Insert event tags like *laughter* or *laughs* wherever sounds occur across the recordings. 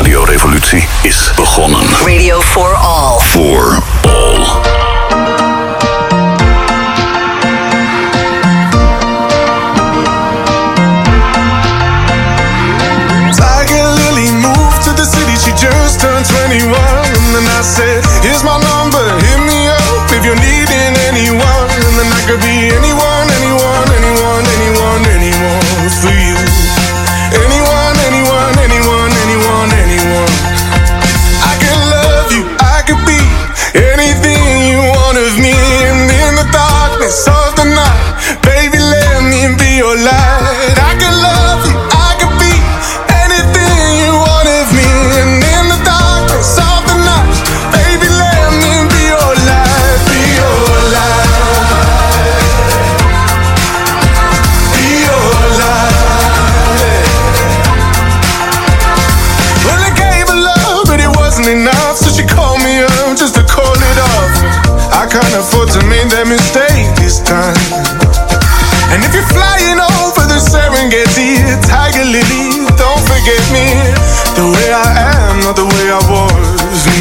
radiorevolutie is begonnen. Radio for all. For all. Tiger Lily moved to the city, she just turned 21. And then I said, Here's my number, hit me up if you're needing anyone. And then I could be anyone, that mistake this time. And if you're flying over the Serengeti, Tiger Lily, don't forget me. The way I am, not the way I was.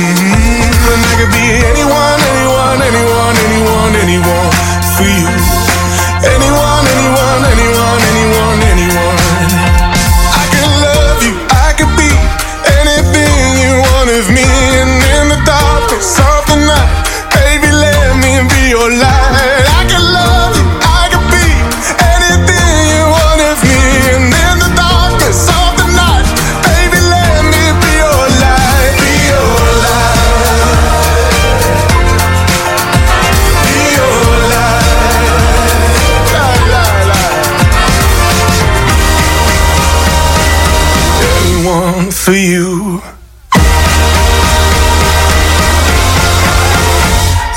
For you.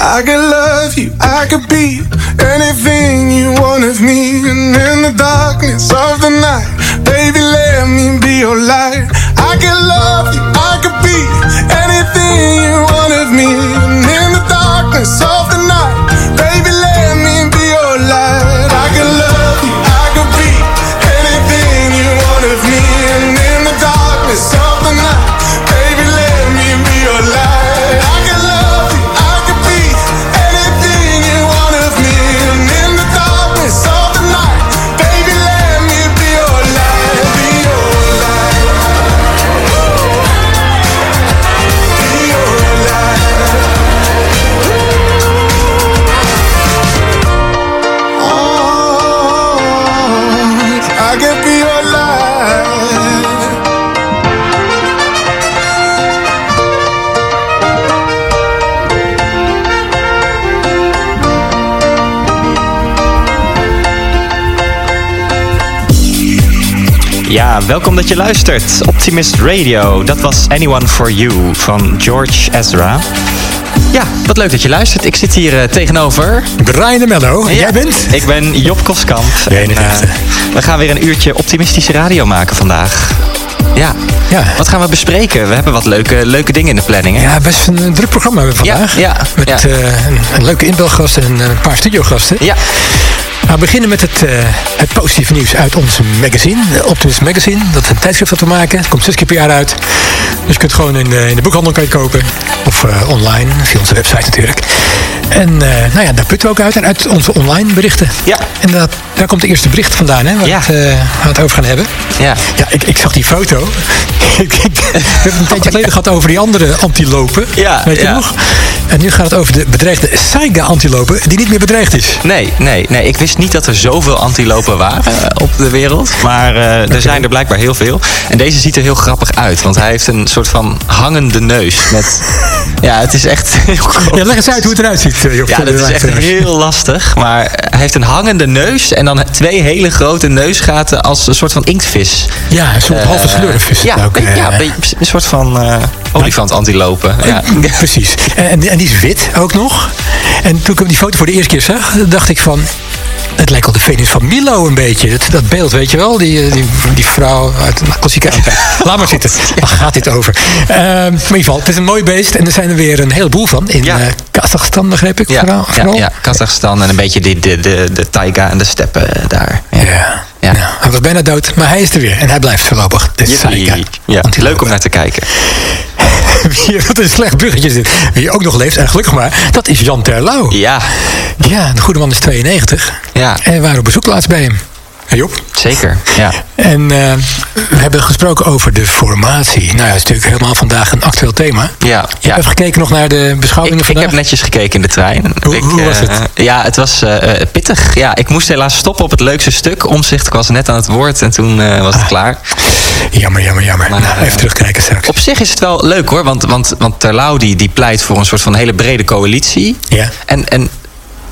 I could love you, I could be anything you want of me. And in the darkness of the night, baby, let me be your light. I could love you, I could be anything you want of me. And in the darkness of the night, baby, Ja, welkom dat je luistert. Optimist Radio. Dat was Anyone for You van George Ezra. Ja, wat leuk dat je luistert. Ik zit hier eh, tegenover. Brian de Mello. En Ja, jij bent? Ik ben Job Koskamp. En, eh, we gaan weer een uurtje optimistische radio maken vandaag. Ja. Ja. Wat gaan we bespreken? We hebben wat leuke, leuke dingen in de planning. Hè? Ja, best een druk programma hebben we Ja, vandaag. ja, Met ja. eh, een, een leuke inbelgast en een paar studiogasten. Ja. Nou, we beginnen met het, eh, het positieve nieuws uit ons magazine. eh, Optimist Magazine. Dat is een tijdschrift dat we maken. Het komt zes keer per jaar uit. Dus je kunt het gewoon in de, in de boekhandel kan je kopen. Of eh, online, via onze website natuurlijk. En eh, nou ja, daar putten we ook uit. En uit onze online berichten. Ja. En dat, daar komt de eerste bericht vandaan, hè, waar, Ja. we het, eh, we het over gaan hebben. Ja. Ja, ik, ik zag die foto. *laughs* ik, ik, we hebben het een tijdje geleden gehad over die andere antilopen. Ja, Weet je ja. nog? En nu gaat het over de bedreigde Saiga-antilopen, die niet meer bedreigd is. Nee, nee, nee. Ik wist niet dat er zoveel antilopen waren eh, op de wereld. Maar eh, er zijn er blijkbaar heel veel. En deze ziet er heel grappig uit. Want hij heeft een soort van hangende neus. Met, *laughs* ja, het is echt *laughs* heel groot. Ja, leg eens uit hoe het eruit ziet, eh. Ja, dat is echt *laughs* heel lastig. Maar hij heeft een hangende neus en dan twee hele grote neusgaten als een soort van inktvis. Ja, een soort halve slurf Ja, ook. een- ja, soort van eh olifant-antilopen. Ja. Precies. En, en die is wit ook nog. En toen ik die foto voor de eerste keer zag, dacht ik van... Het lijkt wel de Venus van Milo een beetje. Dat, dat beeld, weet je wel? Die, eh, die, die vrouw uit een klassieke. *laughs* Laat maar zitten. Waar gaat dit over? Maar in ieder geval, het is een mooi beest. En er zijn er weer een heleboel van. In Ja. eh, Kazachstan, begreep ik. Ja, vooral, ja, vooral. ja, Kazachstan en een beetje de, de, de, de taiga en de steppen daar. Ja. Ja. Ja. Nou, hij was bijna dood, maar hij is er weer. En hij blijft voorlopig. Ja, leuk om naar te kijken. *laughs* Wie- Wat een slecht bruggetje zit. Wie ook nog leeft, en gelukkig maar, dat is Jan Terlouw. Ja, Ja, de goede man is 92. Ja. En we waren op bezoek laatst bij hem. Hey Job. zeker. Ja. En eh, we hebben gesproken over de formatie. Nou ja, dat is natuurlijk helemaal vandaag een actueel thema. Ja, Je hebt ja. even gekeken nog naar de beschouwingen Ik, ik heb netjes gekeken in de trein. Hoe- ik, hoe was eh, het? ja, het was eh, pittig. Ja, ik moest helaas stoppen op het leukste stuk. Omzicht, ik was net aan het woord en toen was het klaar. Jammer, jammer, jammer. Maar, nou, even terugkijken straks. Op zich is het wel leuk hoor, want, want, want Terlouw die, die pleit voor een soort van hele brede coalitie. Ja. En, en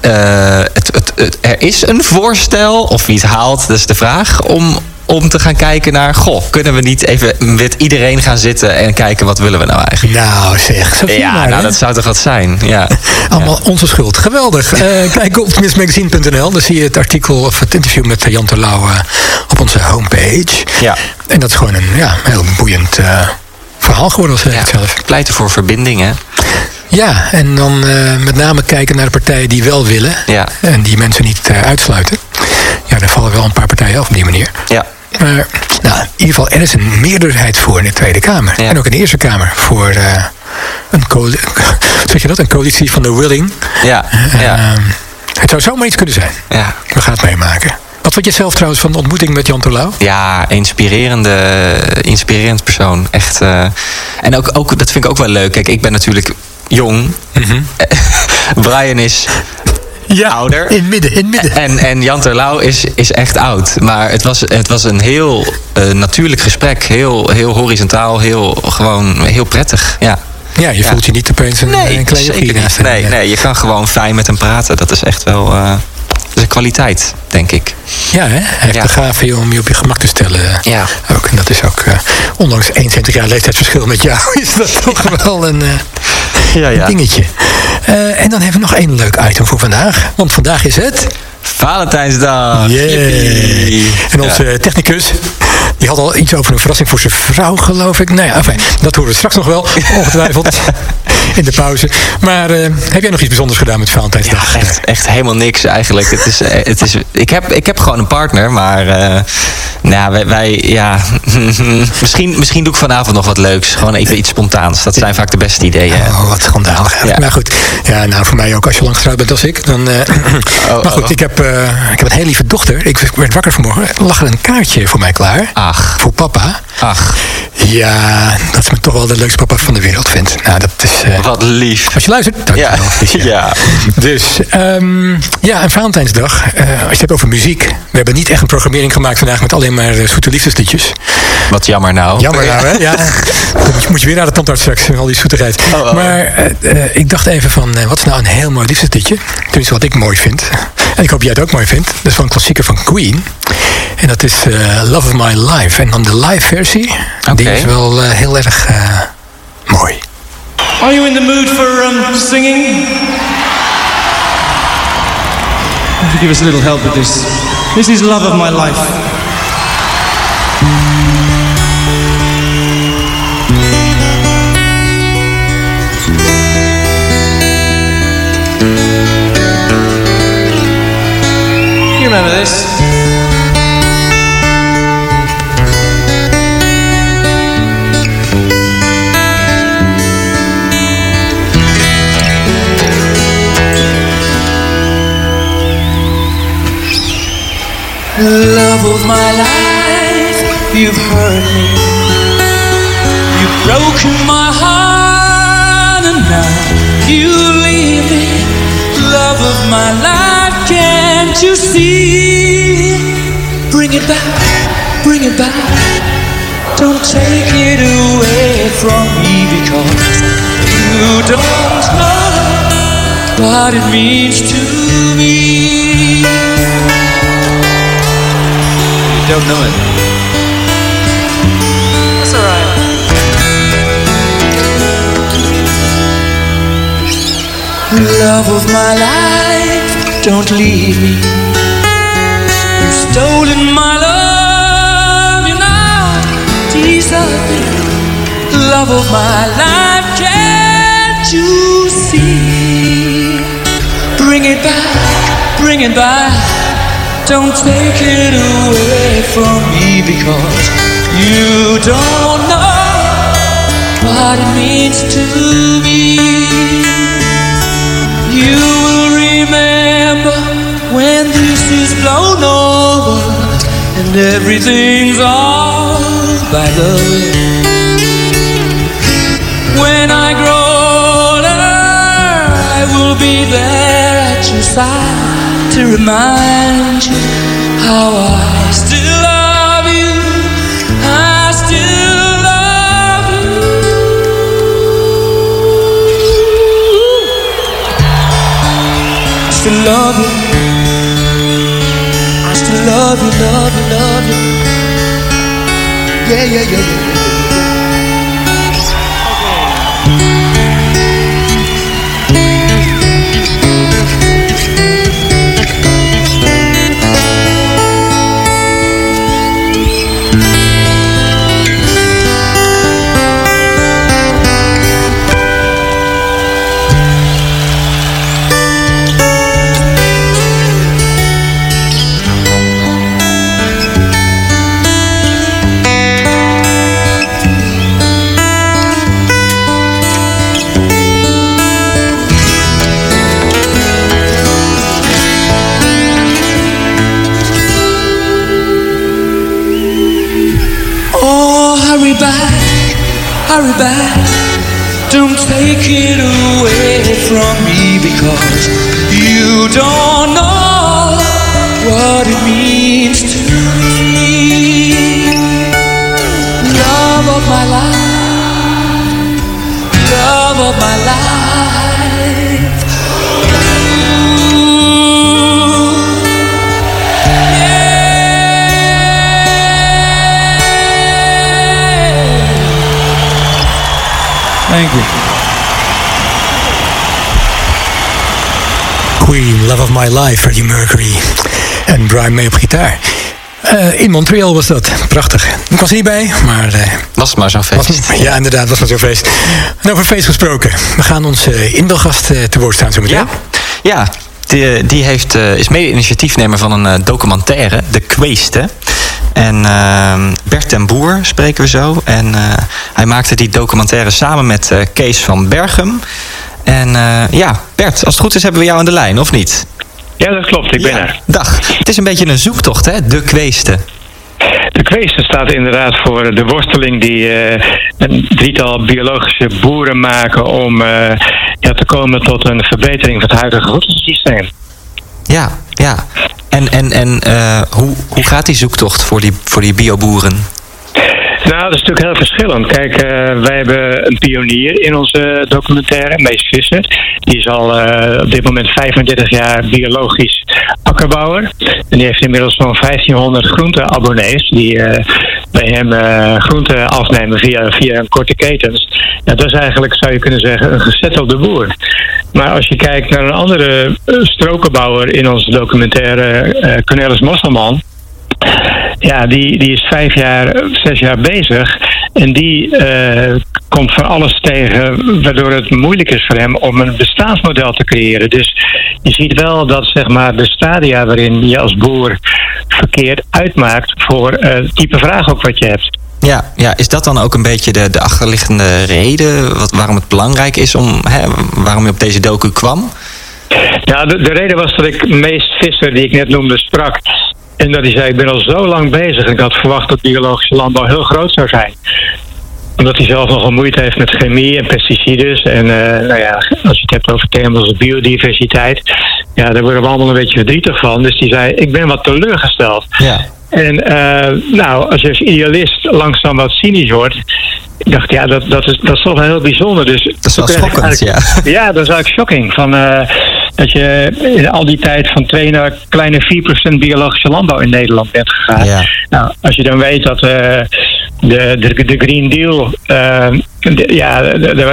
het, het, het- er is een voorstel, of wie het haalt, dat is de vraag, om, om te gaan kijken naar, goh, kunnen we niet even met iedereen gaan zitten en kijken wat willen we nou eigenlijk? Nou zeg, zo Ja, maar, nou hè? dat zou toch wat zijn. Ja. *laughs* Allemaal onze schuld. Geweldig. Eh, *laughs* kijk op tenminstmagazine.nl. Dan zie je het artikel of het interview met Jan Terlouw eh, op onze homepage. Ja. En dat is gewoon een ja, heel boeiend eh, verhaal geworden, zeg ik Ja, het zelf. pleiten voor verbinding, hè? Ja, en dan eh, met name kijken naar de partijen die wel willen. Ja. En die mensen niet eh, uitsluiten. Ja, daar vallen wel een paar partijen af op die manier. Ja. Maar nou, in ieder geval, er is een meerderheid voor in de Tweede Kamer. Ja. En ook in de Eerste Kamer voor eh, een, *laughs* zeg je dat? een coalitie van de willing. Ja, ja, Ehm, het zou zomaar iets kunnen zijn. ja. We gaan het meemaken. Wat vond je zelf trouwens van de ontmoeting met Jan Terlouw? Ja, inspirerende, inspirerend persoon. Echt. en ook, ook, dat vind ik ook wel leuk. Kijk, ik ben natuurlijk jong. *laughs* Brian is Ja, ouder. in het midden, in midden. En, en Jan Terlouw is, is echt oud. Maar het was, het was een heel eh, natuurlijk gesprek. Heel, heel horizontaal, heel, gewoon heel prettig. Ja. Ja, je Ja. voelt je niet opeens een, Nee, een hem. Nee, nee, je kan gewoon fijn met hem praten. Dat is echt wel eh, een kwaliteit, denk ik. Ja, hè? hij heeft Ja. de gave om je op je gemak te stellen. Ja. Ook, en dat is ook, eh, ondanks 21 jaar leeftijdsverschil met jou, *laughs* is dat toch wel een, eh, Ja, een dingetje. Eh, en dan hebben we nog één leuk item voor vandaag. Want vandaag is het... Valentijnsdag. Yippie. En onze Ja. technicus, die had al iets over een verrassing voor zijn vrouw, geloof ik. Nou ja, enfin, dat horen we straks nog wel, ongetwijfeld, *laughs* in de pauze. Maar eh, heb jij nog iets bijzonders gedaan met Valentijnsdag? Ja, echt, echt helemaal niks eigenlijk. Het is, eh, het is, ik, heb, ik heb gewoon een partner, maar eh, nou, wij, wij, ja, *laughs* misschien, misschien doe ik vanavond nog wat leuks. Gewoon even iets spontaans. Dat zijn vaak de beste ideeën. Oh, wat schandalig. Ja. Maar goed, ja, nou voor mij ook als je lang getrouwd bent als ik. Dan, eh, Oh, *clears throat* maar goed, oh. ik heb, ik heb een hele lieve dochter. Ik werd wakker vanmorgen. Lag er een kaartje voor mij klaar. Ach, Voor papa. ach, Ja, dat ze me toch wel de leukste papa van de wereld vindt. Nou, dat is... wat lief. als je luistert, Ja, dankjewel. Dus, ja. Dus, ehm, ja, en Valentijnsdag. eh, als je het hebt over muziek. We hebben niet echt een programmering gemaakt vandaag met alleen maar eh, zoete liefdesliedjes. Wat jammer nou. Jammer nou, hè? *laughs* Ja. Dan moet je- weer naar de tandarts straks, al die zoetigheid. Oh, oh. Maar eh, ik dacht even van, wat is nou een heel mooi liefdesliedje? Tenminste, wat ik mooi vind. En ik hoop jij het ook mooi vindt. Dat is van een klassieker van Queen. En dat is Love of My Life. En dan de live versie. Die is wel heel erg mooi. Are you in the mood for um, singing? Would you give us a little help with this? This is Love of My Life. You remember this? Love of my life, you've hurt me. You've broken my heart, and now you leave me. Love of my life, can't you see? Bring it back, bring it back. Don't take it away from me because you don't know what it means to me. You don't know it. That's alright. Love of my life, don't leave me. You've stolen my love, you now desert me. Love of my life, can't you see? Bring it back, bring it back. Don't take it away from me because you don't know what it means to me. You will remember when this is blown over and everything's all by the way. When I grow older, I will be there at your side to remind you how I still love you. I still love you. I still love you. I still love you, love you, love you. Yeah, yeah, yeah, yeah. Of My Life, Freddie Mercury. En Brian May op gitaar. Eh, in Montreal was dat. Prachtig. Ik was er niet bij, maar... eh, Was maar zo'n feest. was, ja, inderdaad, was maar zo'n feest. En over feest gesproken. We gaan onze uh, eh, te woord staan zo meteen. Ja, ja die, die heeft, is mede-initiatiefnemer van een documentaire, De Kweeste. En ehm, Bert ten Boer spreken we zo. En hij maakte die documentaire samen met Kees van Bergem. En ja, Bert, als het goed is hebben we jou aan de lijn, of niet? Ja, dat klopt. Ik ben Ja. er. Dag. Het is een beetje een zoektocht, hè? De Kweeste. De kweeste staat inderdaad voor de worsteling die eh, een drietal biologische boeren maken om eh, ja, te komen tot een verbetering van het huidige voedselsysteem. Ja, ja. En, en, en eh, hoe, hoe gaat die zoektocht voor die, voor die bioboeren? Nou, dat is natuurlijk heel verschillend. Kijk, eh, wij hebben een pionier in onze documentaire, Mees Visser. Die is al eh, op dit moment 35 jaar biologisch akkerbouwer. En die heeft inmiddels zo'n 1500 groenteabonnees die eh, bij hem groenten afnemen via, via een korte ketens. Ja, dat is eigenlijk, zou je kunnen zeggen, een gezettelde boer. Maar als je kijkt naar een andere strokenbouwer in onze documentaire, Cornelis Mosselman. Ja, die, die is vijf jaar, zes jaar bezig. En die eh, komt van alles tegen, waardoor het moeilijk is voor hem om een bestaansmodel te creëren. Dus je ziet wel dat zeg maar, de stadia waarin je als boer verkeerd uitmaakt voor eh, het type vraag ook wat je hebt. Ja, ja, is dat dan ook een beetje de, de achterliggende reden wat, waarom het belangrijk is om, hè, waarom je op deze docu kwam? Ja, de, de reden was dat ik meest visser, die ik net noemde, sprak. En dat hij zei, ik ben al zo lang bezig. En ik had verwacht dat biologische landbouw heel groot zou zijn. Omdat hij zelf nogal moeite heeft met chemie en pesticides. En eh, nou ja, als je het hebt over thema's als biodiversiteit. Ja, daar worden we allemaal een beetje verdrietig van. Dus die zei, ik ben wat teleurgesteld. Ja. En eh, nou, als je als idealist langzaam wat cynisch wordt. Ik dacht, ja, dat, dat, is, dat is toch wel heel bijzonder. Dus Dat is wel schokkend, ja. ja, dat is eigenlijk shocking. Van, eh, dat je in al die tijd van 2 naar kleine 4% biologische landbouw in Nederland bent gegaan. Ja. Nou, als je dan weet dat eh, de, de, de Green Deal, eh, de- ja,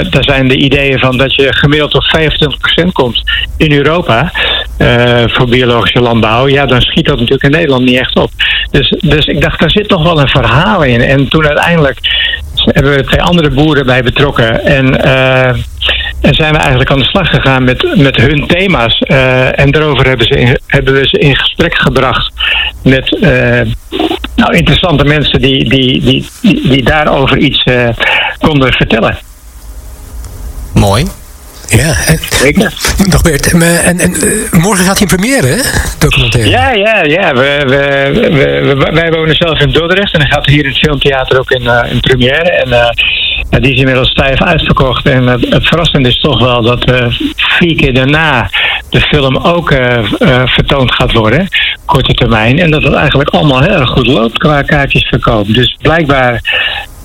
daar zijn de ideeën van dat je gemiddeld tot 25% komt in Europa eh, voor biologische landbouw. Ja, dan schiet dat natuurlijk in Nederland niet echt op. Dus, dus ik dacht, daar zit toch wel een verhaal in. En toen uiteindelijk hebben we twee andere boeren bij betrokken. En eh, En zijn we eigenlijk aan de slag gegaan met, met hun thema's. Eh, en daarover hebben, ze hebben we ze in gesprek gebracht met eh, nou, interessante mensen die, die, die, die, die daarover iets eh, konden vertellen. Mooi. Ja, *laughs* en, Zeker. Bert, maar- en, en, eh, morgen gaat hij in première, hè? Documentaire. Ja, ja, ja. We, we, we, we- wij wonen zelf in Dordrecht en dan gaat hier in het filmtheater ook in, eh, in première. En eh, die is inmiddels stijf uitverkocht. En het, het verrassende is toch wel dat eh, vier keer daarna de film ook eh, eh, vertoond gaat worden, korte termijn. En dat het eigenlijk allemaal heel erg goed loopt qua kaartjesverkoop. Dus blijkbaar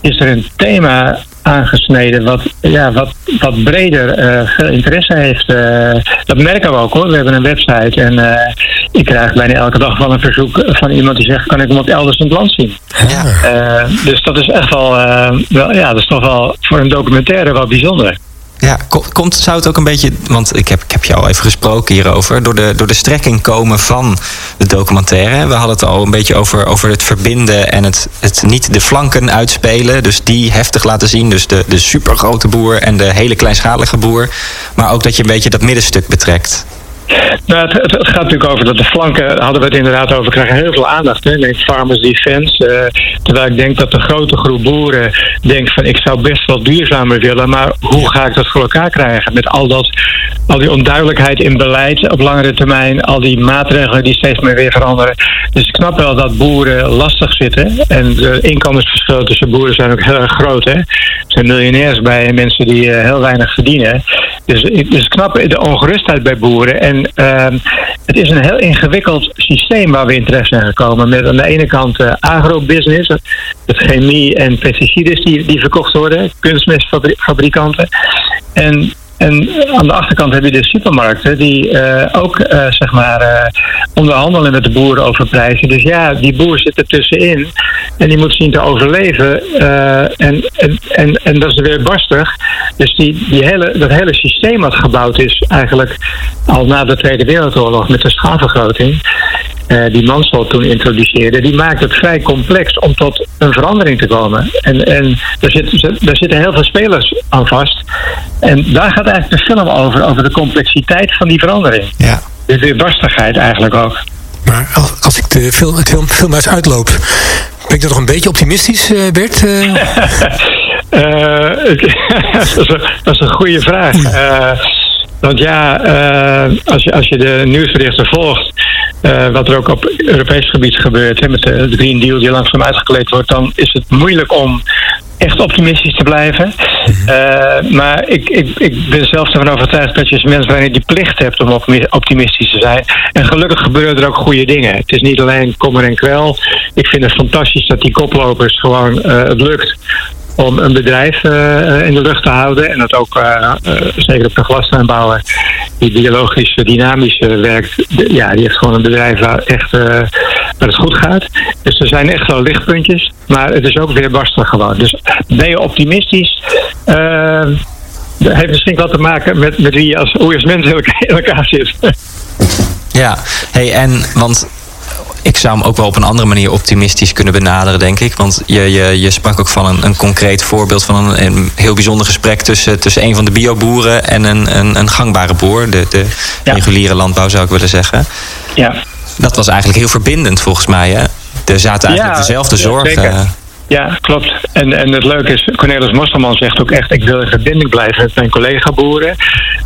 is er een thema aangesneden wat, ja, wat, wat breder eh, veel interesse heeft. Eh, dat merken we ook hoor. We hebben een website en eh, ik krijg bijna elke dag wel een verzoek van iemand die zegt: kan ik hem ook elders in het land zien? Ja. Dus dat is echt wel, wel, ja, dat is toch wel voor een documentaire wel bijzonder. Ja, ko- komt, zou het ook een beetje, want ik heb, ik heb je al even gesproken hierover, door de, door de strekking komen van de documentaire. We hadden het al een beetje over, over het verbinden en het, het niet de flanken uitspelen. Dus die heftig laten zien, dus de, de supergrote boer en de hele kleinschalige boer. Maar ook dat je een beetje dat middenstuk betrekt. Nou, het, gaat natuurlijk over dat de flanken, hadden we het inderdaad over, krijgen heel veel aandacht. Hè? Denk Farmers Defense. eh, terwijl ik denk dat de grote groep boeren denkt van ik zou best wel duurzamer willen, maar hoe ga ik dat voor elkaar krijgen? Met al, dat, al die onduidelijkheid in beleid op langere termijn, al die maatregelen die steeds meer weer veranderen. Dus ik snap wel dat boeren lastig zitten. En de inkomensverschillen tussen boeren zijn ook heel erg groot. Hè? Er zijn miljonairs bij mensen die eh, heel weinig verdienen. Dus, ik- snap de ongerustheid bij boeren. En ehm, het is een heel ingewikkeld systeem waar we in terecht zijn gekomen. Met aan de ene kant eh, agrobusiness, het chemie en pesticiden die, die verkocht worden, kunstmestfabrikanten. En en aan de achterkant heb je de supermarkten die eh, ook eh, zeg maar eh, onderhandelen met de boeren over prijzen. Dus ja, die boer zit er tussenin en die moet zien te overleven. en, en, en, en dat is weer barstig. Dus die, die hele, dat hele systeem wat gebouwd is eigenlijk al na de Tweede Wereldoorlog met de schaalvergroting. Eh, die Mansell toen introduceerde, die maakt het vrij complex om tot een verandering te komen. En, en daar, zit, daar zitten heel veel spelers aan vast. En daar gaat eigenlijk de film over, over de complexiteit van die verandering. Ja. De weerbarstigheid eigenlijk ook. Maar als, als ik de film, het film, filmhuis uitloop, ben ik dan nog een beetje optimistisch, eh, Bert? Eh, *laughs* *laughs* dat, is een, dat is een goede vraag. Eh, want ja, eh, als, je, als je de nieuwsberichten volgt, eh, wat er ook op Europees gebied gebeurt, hè, met de, Green Deal die langzaam uitgekleed wordt, dan is het moeilijk om echt optimistisch te blijven. Eh, maar ik, ik, ik ben zelf ervan overtuigd dat je als mens bijna die plicht hebt om optimi- optimistisch te zijn. En gelukkig gebeuren er ook goede dingen. Het is niet alleen kommer en kwel. Ik vind het fantastisch dat die koplopers gewoon het lukt om een bedrijf eh, eh, in de lucht te houden. En dat ook, eh, zeker op de glastuinbouwer, die biologisch dynamisch werkt. ja, die heeft gewoon een bedrijf waar echt waar het goed gaat. Dus er zijn echt wel lichtpuntjes. Maar het is ook weer barstig gewoon. Dus ben je optimistisch? dat heeft misschien wat te maken met, met wie als, hoe je als mens in elkaar zit. Ja, hey, en want ik zou hem ook wel op een andere manier optimistisch kunnen benaderen, denk ik. Want je, je, je sprak ook van een, een concreet voorbeeld van een, een heel bijzonder gesprek tussen, tussen een van de bioboeren en een, een, een gangbare boer. De, de Ja. reguliere landbouw zou ik willen zeggen. ja. Dat was eigenlijk heel verbindend volgens mij. Hè? Er zaten eigenlijk Ja, dezelfde ja, zorgen. Ja, klopt. En, en het leuke is, Cornelis Mosselman zegt ook echt... ik wil in verbinding blijven met mijn collega-boeren.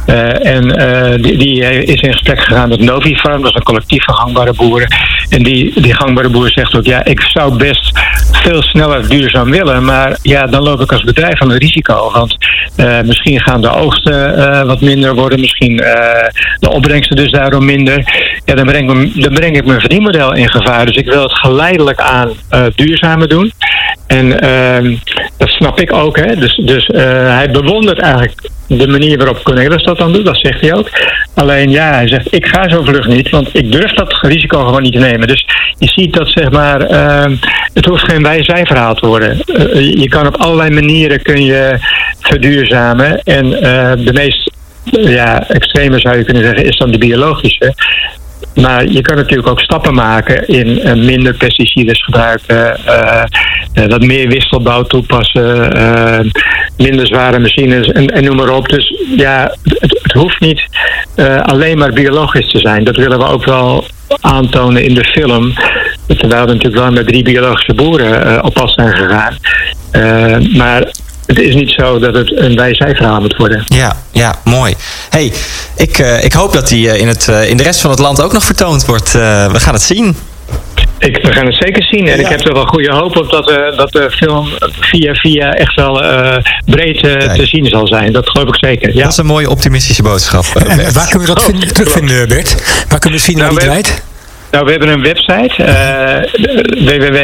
Eh, en eh, die, die is in gesprek gegaan met Novi Farm. Dat is een collectief van gangbare boeren. En die, die gangbare boer zegt ook... ja, ik zou best veel sneller duurzaam willen... maar ja, dan loop ik als bedrijf aan een risico. Want eh, misschien gaan de oogsten eh, wat minder worden. Misschien eh, de opbrengsten dus daarom minder. Ja, dan breng, ik mijn- verdienmodel in gevaar. Dus ik wil het geleidelijk aan duurzamer doen. En ehm, dat snap ik ook. Hè? Dus, dus hij bewondert eigenlijk de manier waarop Cornelis dat dan doet. Dat zegt hij ook. Alleen ja, hij zegt ik ga zo vlug niet. Want ik durf dat risico gewoon niet te nemen. Dus je ziet dat zeg maar... ehm, het hoeft geen wij-zij-verhaal te worden. Eh, je kan op allerlei manieren kun je verduurzamen. En eh, de meest ja, extreme zou je kunnen zeggen is dan de biologische. Maar je kan natuurlijk ook stappen maken in eh, minder pesticides gebruiken, eh, eh, wat meer wisselbouw toepassen, eh, minder zware machines en, noem maar op. Dus ja, het, hoeft niet eh, alleen maar biologisch te zijn. Dat willen we ook wel aantonen in de film. Terwijl we natuurlijk wel met drie biologische boeren eh, op pad zijn gegaan. Eh, maar het is niet zo dat het een wij-zij-verhaal moet worden. Ja, ja, mooi. hey, ik, eh, ik hoop dat die eh, in, het, eh, in de rest van het land ook nog vertoond wordt. Eh, we gaan het zien. Ik, we gaan het zeker zien. En ik heb er wel goede hoop op dat, eh, dat de film via via echt wel eh, breed te zien zal zijn. Dat geloof ik zeker. Ja. Dat is een mooie optimistische boodschap. En waar kunnen we dat Oh, vinden, terugvinden, Bert? Waar kunnen we zien waar Nou, die we- draait? Nou, we hebben een website. eh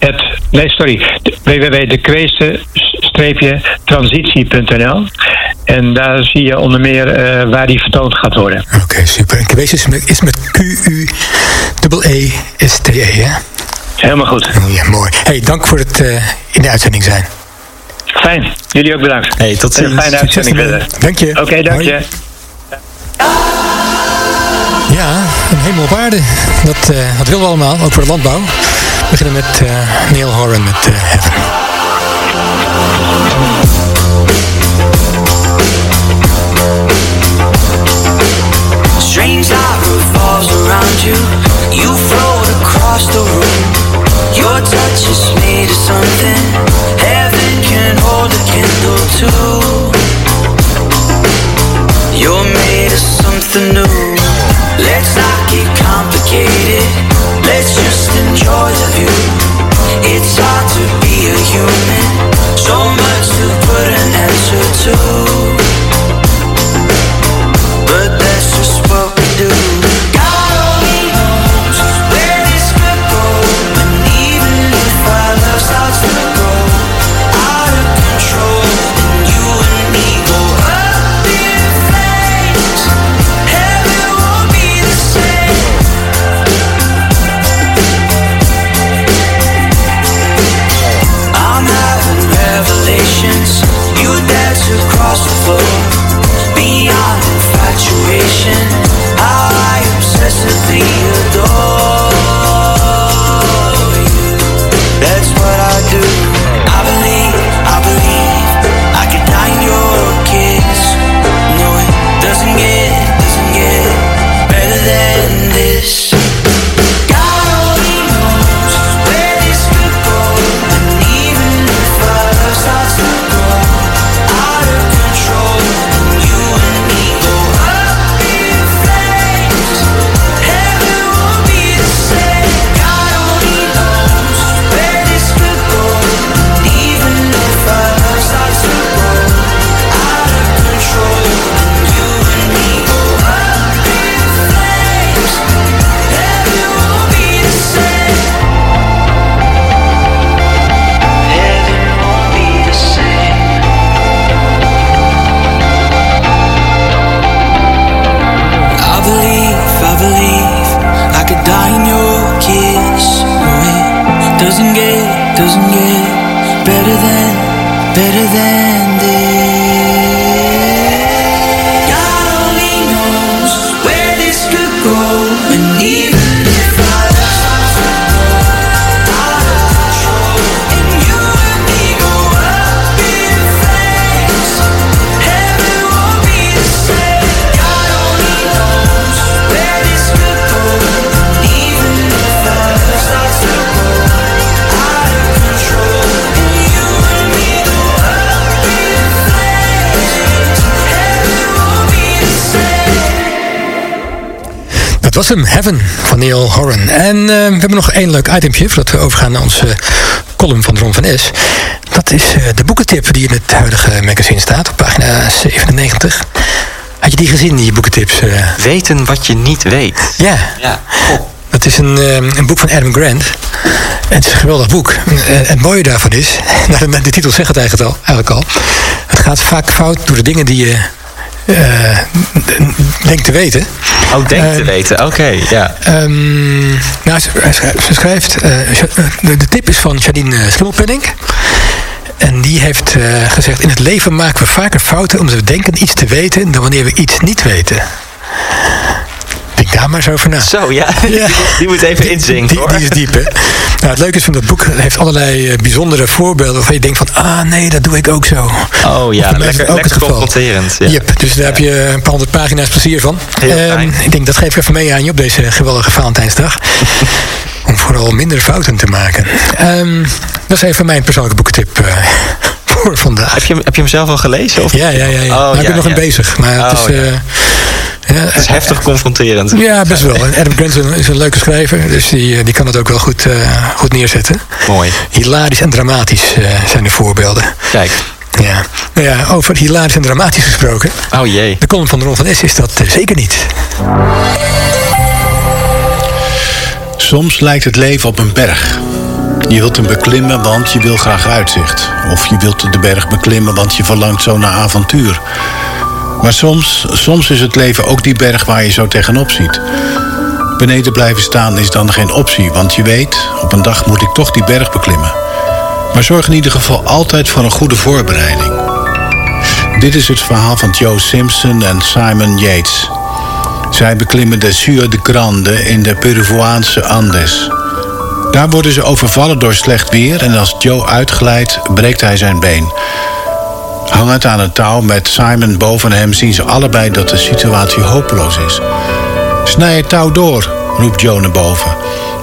www.dekweeste... Nee, sorry. www.dekweeste-transitie.nl En daar zie je onder meer eh, waar die vertoond gaat worden. Oké, super. En is met, is met Q-U-E-E-S-T-E, hè? Helemaal goed. Oh, ja, mooi. hey, dank voor het eh, in de uitzending zijn. Fijn. Jullie ook bedankt. Hey, tot En ziens. Een fijne uitzending verder. Dank je. Oké, dank Hoi. je. Ja, een hemel op aarde. Dat, eh, dat willen we allemaal, ook voor de landbouw. Beginnen met eh, Neil Horan met eh, Heaven. Strange light revolves around you. You float across the room. Your touch is made of something heaven can hold a candle to. You're made of something new. Let's not get complicated. Let's just enjoy. It's hard to be a human. So much to put an answer to. Was hem, Heaven, van Neil Horan. En eh, we hebben nog één leuk itempje voordat we overgaan naar onze column van Ron van S. Dat is eh, de boekentip die in het huidige magazine staat, op pagina 97. Had je die gezien, die boekentips? eh? Weten wat je niet weet. ja, Ja. dat is een, eh, een boek van Adam Grant. Het is een geweldig boek. En het mooie daarvan is, *laughs* de, de titel zegt het eigenlijk al, eigenlijk al. Het gaat vaak fout door de dingen die je eh, denkt te weten. Oh, denk te Eh, weten. Oké, ja. Ehm, nou, ze, schrijft- eh, de, tip is van Janine eh, Schimmelpenning. En die heeft gezegd: In het leven maken we vaker fouten omdat we denken iets te weten dan wanneer we iets niet weten. Denk daar maar eens over na. Zo, ja. *laughs* Ja. Die, die moet even inzinken, Die, is diep, hè? Nou, het leuke is van dat boek, het heeft allerlei eh, bijzondere voorbeelden waarvan je denkt van, ah nee, dat doe ik ook zo. Oh ja, lekker, lekker het geval. confronterend. Ja. Yep, dus daar heb je een paar honderd pagina's plezier van. Heel fijn. ik denk, dat geef ik even mee aan je op deze geweldige Valentijnsdag. *laughs* Om vooral minder fouten te maken. Ehm, dat is even mijn persoonlijke boekentip eh, voor vandaag. Heb, je, hem- heb je hem zelf al gelezen? Of? Ja, ja, ja. ja. Oh, maar ik ja, nog ja. een bezig. Maar het Oh, is... ja. eh, ja, Het is heftig confronterend. Ja, best wel. En Adam Grant is een, leuke schrijver. Dus die, eh, die kan het ook wel goed, eh, goed neerzetten. Mooi. Hilarisch en dramatisch eh, zijn de voorbeelden. Kijk. Ja. Nou ja, over hilarisch en dramatisch gesproken. Oh jee. De column van Ron van Es is dat eh, zeker niet. Soms lijkt het leven op een berg. Je wilt hem beklimmen, want je wil graag uitzicht. Of je wilt de berg beklimmen, want je verlangt zo naar avontuur. Maar soms, soms is het leven ook die berg waar je zo tegenop ziet. Beneden blijven staan is dan geen optie, want je weet, op een dag moet ik toch die berg beklimmen. Maar zorg in ieder geval altijd voor een goede voorbereiding. Dit is het verhaal van Joe Simpson en Simon Yates. Zij beklimmen de Sur de Grande in de Peruviaanse Andes. Daar worden ze overvallen door slecht weer en als Joe uitglijdt, breekt hij zijn been. Hangend aan een touw met Simon boven hem zien ze allebei dat de situatie hopeloos is. Snij het touw door, roept Joe naar boven.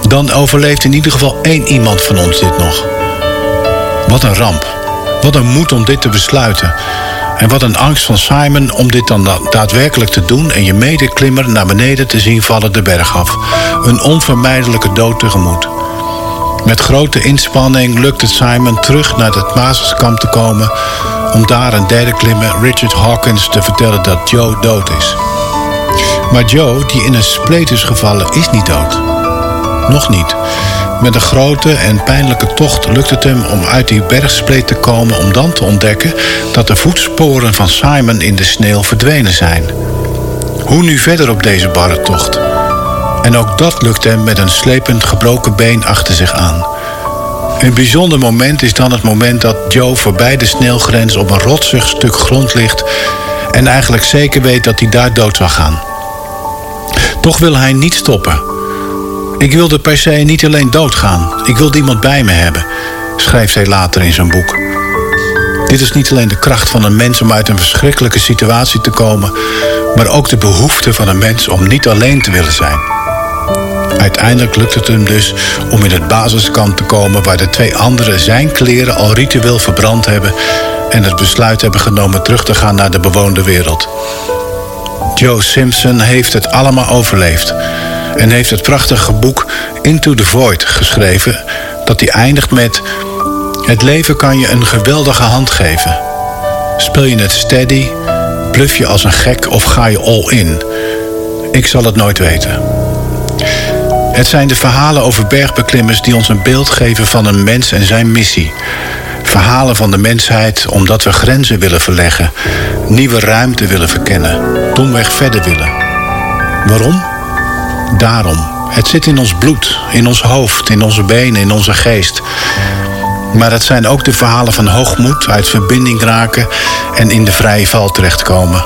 Dan overleeft in ieder geval één iemand van ons dit nog. Wat een ramp. Wat een moed om dit te besluiten. En wat een angst van Simon om dit dan da- daadwerkelijk te doen en je medeklimmer naar beneden te zien vallen de berg af. Een onvermijdelijke dood tegemoet. Met grote inspanning lukt het Simon terug naar het basiskamp te komen om daar een derde klimmer, Richard Hawkins, te vertellen dat Joe dood is. Maar Joe, die in een spleet is gevallen, is niet dood. Nog niet. Met een grote en pijnlijke tocht lukt het hem om uit die bergspleet te komen om dan te ontdekken dat de voetsporen van Simon in de sneeuw verdwenen zijn. Hoe nu verder op deze barre tocht? En ook dat lukt hem met een slepend gebroken been achter zich aan. Een bijzonder moment is dan het moment dat Joe voorbij de sneeuwgrens op een rotsig stuk grond ligt en eigenlijk zeker weet dat hij daar dood zal gaan. Toch wil hij niet stoppen. Ik wilde per se niet alleen doodgaan. Ik wilde iemand bij me hebben, schrijft hij later in zijn boek. Dit is niet alleen de kracht van een mens om uit een verschrikkelijke situatie te komen, maar ook de behoefte van een mens om niet alleen te willen zijn. Uiteindelijk lukt het hem dus om in het basiskamp te komen waar de twee anderen zijn kleren al ritueel verbrand hebben en het besluit hebben genomen terug te gaan naar de bewoonde wereld. Joe Simpson heeft het allemaal overleefd en heeft het prachtige boek Into the Void geschreven, dat hij eindigt met: Het leven kan je een geweldige hand geven. Speel je het steady, bluff je als een gek of ga je all in? Ik zal het nooit weten. Het zijn de verhalen over bergbeklimmers die ons een beeld geven van een mens en zijn missie. Verhalen van de mensheid omdat we grenzen willen verleggen, nieuwe ruimte willen verkennen, domweg verder willen. Waarom? Daarom. Het zit in ons bloed, in ons hoofd, in onze benen, in onze geest. Maar het zijn ook de verhalen van hoogmoed, uit verbinding raken en in de vrije val terechtkomen.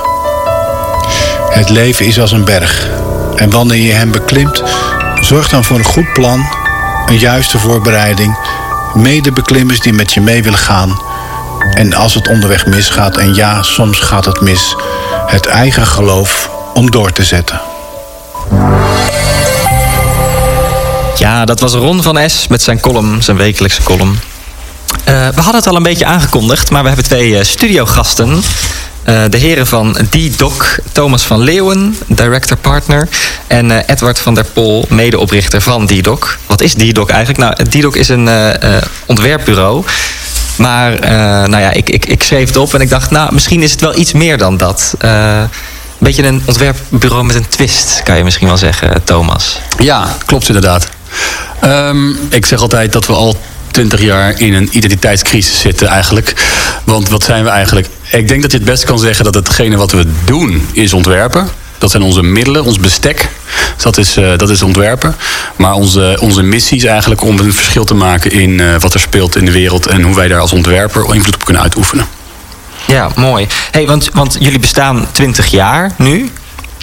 Het leven is als een berg. En wanneer je hem beklimt, zorg dan voor een goed plan, een juiste voorbereiding, medebeklimmers die met je mee willen gaan. En als het onderweg misgaat, en ja, soms gaat het mis, het eigen geloof om door te zetten. Ja, dat was Ron van S met zijn column, zijn wekelijkse column. Eh, we hadden het al een beetje aangekondigd, maar we hebben twee eh, studiogasten. Eh, de heren van D-Doc, Thomas van Leeuwen, director-partner... en eh, Edward van der Pol, medeoprichter van D-Doc. Wat is D-Doc eigenlijk? Nou, D-Doc is een ontwerpbureau... Maar nou ja, ik, ik, ik schreef het op en ik dacht, nou, misschien is het wel iets meer dan dat. Een beetje een ontwerpbureau met een twist, kan je misschien wel zeggen, Thomas. Ja, klopt inderdaad. Ehm, ik zeg altijd dat we al twintig jaar in een identiteitscrisis zitten eigenlijk. Want wat zijn we eigenlijk? Ik denk dat je het best kan zeggen dat hetgene wat we doen is ontwerpen. Dat zijn onze middelen, ons bestek. Dat is, eh, dat is ontwerpen. Maar onze, onze missie is eigenlijk om een verschil te maken in eh, wat er speelt in de wereld. En hoe wij daar als ontwerper invloed op kunnen uitoefenen. Ja, mooi. Hey, want, want jullie bestaan 20 jaar nu.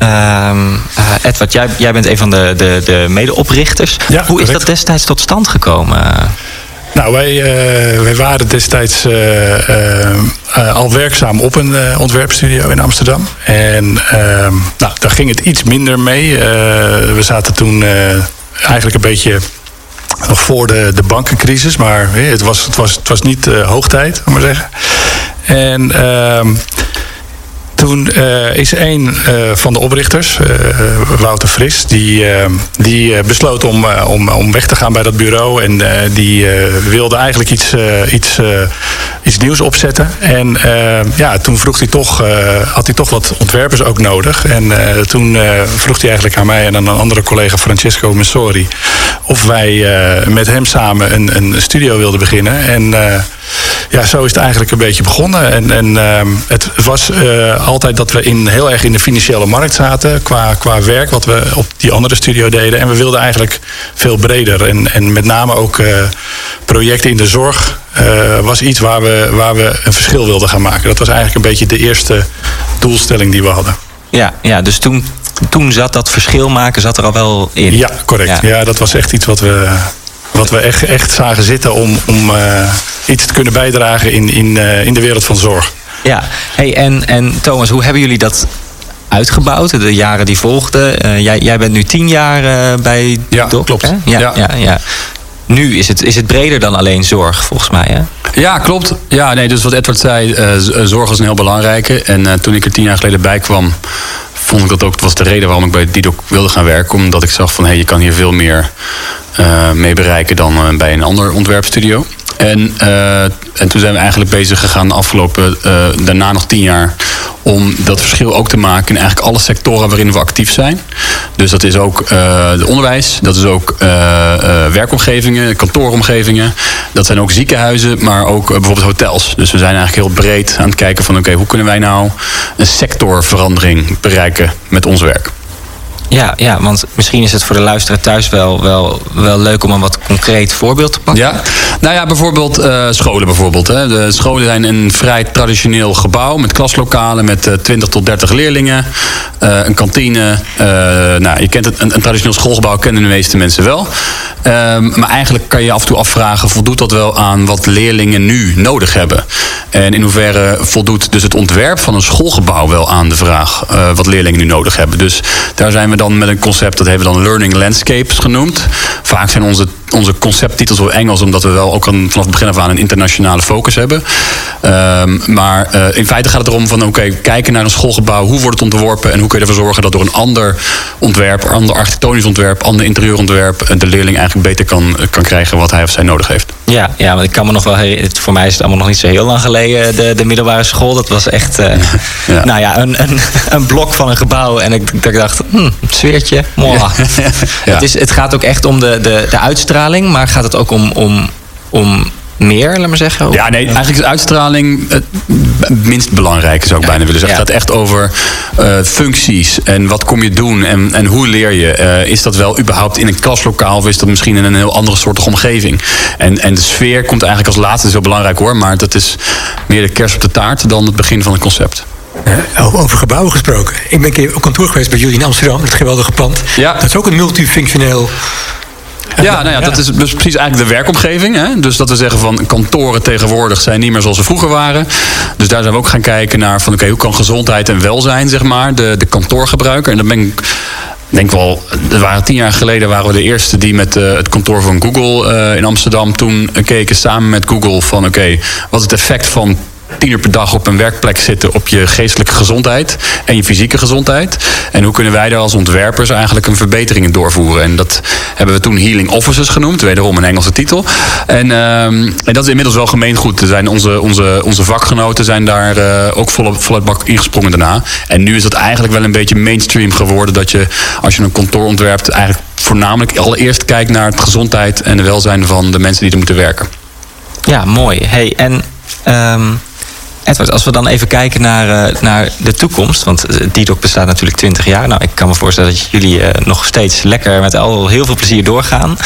Ehm, eh, Edward, jij, jij bent een van de, de, de medeoprichters. Ja, Hoe is dat destijds tot stand gekomen? Nou, wij, eh, wij waren destijds eh, al werkzaam op een ontwerpstudio in Amsterdam. En ehm, nou, daar ging het iets minder mee. We zaten toen eigenlijk een beetje nog voor de, de bankencrisis. Maar het, was, het, was, het was niet hoogtijd, om maar zeggen. En ehm, toen eh, is een eh, van de oprichters, eh, Wouter Fris, die, die besloot om, om, om weg te gaan bij dat bureau. En die wilde eigenlijk iets, iets, iets nieuws opzetten. En ja, toen vroeg hij toch, had hij toch wat ontwerpers ook nodig. En toen vroeg hij eigenlijk aan mij en aan een andere collega, Francesco Messori, of wij met hem samen een, een studio wilden beginnen. En ja, zo is het eigenlijk een beetje begonnen. En, en ehm, het was altijd dat we in, heel erg in de financiële markt zaten qua, qua werk, wat we op die andere studio deden. En we wilden eigenlijk veel breder. En, en met name ook eh, projecten in de zorg eh, was iets waar we, waar we een verschil wilden gaan maken. Dat was eigenlijk een beetje de eerste doelstelling die we hadden. Ja, ja dus toen, toen zat dat verschil maken zat er al wel in. Ja, correct. Ja. Ja, dat was echt iets wat we, wat we echt, echt zagen zitten om, om eh, iets te kunnen bijdragen in, in, in de wereld van zorg. Ja, hey, en, en Thomas, hoe hebben jullie dat uitgebouwd, de jaren die volgden? Eh, jij, jij bent nu tien jaar eh, bij Ja, Doc, klopt. hè? Ja, ja. Ja. Ja, Nu is het, is het breder dan alleen zorg, volgens mij. Hè? Ja, klopt. Ja, nee, dus wat Edward zei, eh, zorg is een heel belangrijke. En toen ik er tien jaar geleden bij kwam, vond ik dat ook, was de reden waarom ik bij Didok wilde gaan werken. Omdat ik zag van, hé, je kan hier veel meer mee bereiken dan bij een ander ontwerpstudio. En, eh, en toen zijn we eigenlijk bezig gegaan de afgelopen, eh, daarna nog tien jaar, om dat verschil ook te maken in eigenlijk alle sectoren waarin we actief zijn. Dus dat is ook eh de onderwijs, dat is ook eh, eh, werkomgevingen, kantooromgevingen. Dat zijn ook ziekenhuizen, maar ook eh, bijvoorbeeld hotels. Dus we zijn eigenlijk heel breed aan het kijken van oké, hoe kunnen wij nou een sectorverandering bereiken met ons werk. Ja, ja, want misschien is het voor de luisteraar thuis wel, wel, wel leuk om een wat concreet voorbeeld te pakken. Ja, nou ja, bijvoorbeeld eh, scholen bijvoorbeeld. Hè. De scholen zijn een vrij traditioneel gebouw met klaslokalen met eh, 20 tot 30 leerlingen, eh, een kantine. eh, nou, je kent het, een, een traditioneel schoolgebouw kennen de meeste mensen wel. Ehm, maar eigenlijk kan je af en toe afvragen, voldoet dat wel aan wat leerlingen nu nodig hebben? En in hoeverre voldoet dus het ontwerp van een schoolgebouw wel aan de vraag eh, wat leerlingen nu nodig hebben? Dus daar zijn we dan met een concept, dat hebben we dan Learning Landscapes genoemd. Vaak zijn onze, onze concepttitels wel Engels, omdat we wel ook vanaf het begin af aan een internationale focus hebben. Ehm, maar eh, in feite gaat het erom van, oké, kijken naar een schoolgebouw, hoe wordt het ontworpen en hoe kun je ervoor zorgen dat door een ander ontwerp, ander architectonisch ontwerp, ander interieurontwerp, eh, de leerling eigenlijk beter kan, kan krijgen wat hij of zij nodig heeft. Ja, ja, want ik kan me nog wel herinneren. Voor mij is het allemaal nog niet zo heel lang geleden, de, de middelbare school. Dat was echt, eh, Ja. nou ja, een, een, een blok van een gebouw. En ik, dacht, hm, sfeertje, mooi. *laughs* Ja. het, is, het gaat ook echt om de, de, de uitstraling, maar gaat het ook om, om, om meer, laat maar zeggen? Ja, nee, eigenlijk is uitstraling het minst belangrijke, zou ik bijna willen zeggen. Ja. Het gaat echt over eh, functies en wat kom je doen en, en hoe leer je. Eh, is dat wel überhaupt in een klaslokaal of is dat misschien in een heel andere soort omgeving? En, en de sfeer komt eigenlijk als laatste, dat heel belangrijk hoor, maar dat is meer de kers op de taart dan het begin van het concept. Over gebouwen gesproken. Ik ben een keer op kantoor geweest bij jullie in Amsterdam. Het geweldige pand. Ja. Dat is ook een multifunctioneel... Ja, nou ja, dat is dus precies eigenlijk de werkomgeving. Hè? Dus dat we zeggen van kantoren tegenwoordig zijn niet meer zoals ze vroeger waren. Dus daar zijn we ook gaan kijken naar van oké, hoe kan gezondheid en welzijn, zeg maar, de, de kantoorgebruiker. En dan ben ik. Denk wel, er waren tien jaar geleden waren we de eerste die met eh, het kantoor van Google eh, in Amsterdam toen keken samen met Google van oké, wat is het effect van tien uur per dag op een werkplek zitten op je geestelijke gezondheid en je fysieke gezondheid. En hoe kunnen wij daar als ontwerpers eigenlijk een verbetering in doorvoeren? En dat hebben we toen Healing Offices genoemd, wederom een Engelse titel. En, ehm, en dat is inmiddels wel gemeengoed. Er zijn onze, onze, onze vakgenoten zijn daar eh, ook volop, voluit bak ingesprongen daarna. En nu is dat eigenlijk wel een beetje mainstream geworden dat je als je een kantoor ontwerpt eigenlijk voornamelijk allereerst kijkt naar het gezondheid en de welzijn van de mensen die er moeten werken. Ja, mooi. Hey, en ehm, Edward, als we dan even kijken naar, eh, naar de toekomst. Want eh, DDoC bestaat natuurlijk 20 jaar. Nou, ik kan me voorstellen dat jullie eh, nog steeds lekker met al heel veel plezier doorgaan.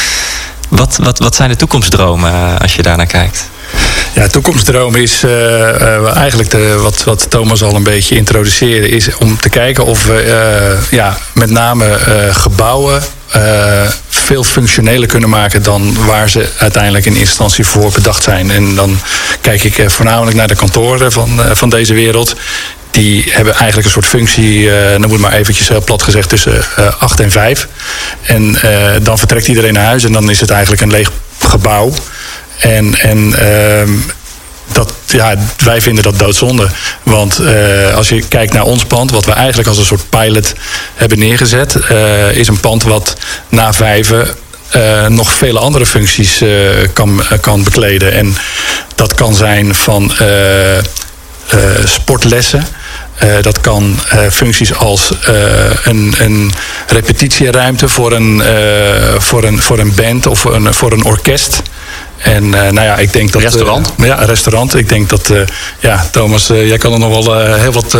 Wat, wat, wat zijn de toekomstdromen als je daarnaar kijkt? Ja, toekomstdroom is eh, eh, eigenlijk de, wat, wat Thomas al een beetje introduceerde, is om te kijken of we eh, ja, met name gebouwen veel functioneler kunnen maken dan waar ze uiteindelijk in instantie voor bedacht zijn. En dan kijk ik voornamelijk naar de kantoren van, van deze wereld. Die hebben eigenlijk een soort functie, dan moet maar eventjes plat gezegd, tussen eh 8 en 5. En dan vertrekt iedereen naar huis en dan is het eigenlijk een leeg gebouw. En, en ehm, dat, ja, wij vinden dat doodzonde. Want eh, als je kijkt naar ons pand, wat we eigenlijk als een soort pilot hebben neergezet, eh, is een pand wat na vijven eh, nog vele andere functies kan, kan bekleden. En dat kan zijn van sportlessen. Dat kan functies als een, een repetitieruimte voor een, voor, een, voor een band of een, voor een orkest. En eh, nou ja, ik denk dat. Restaurant? eh, ja, restaurant. Ik denk dat. eh, ja, Thomas, jij kan er nog wel heel wat.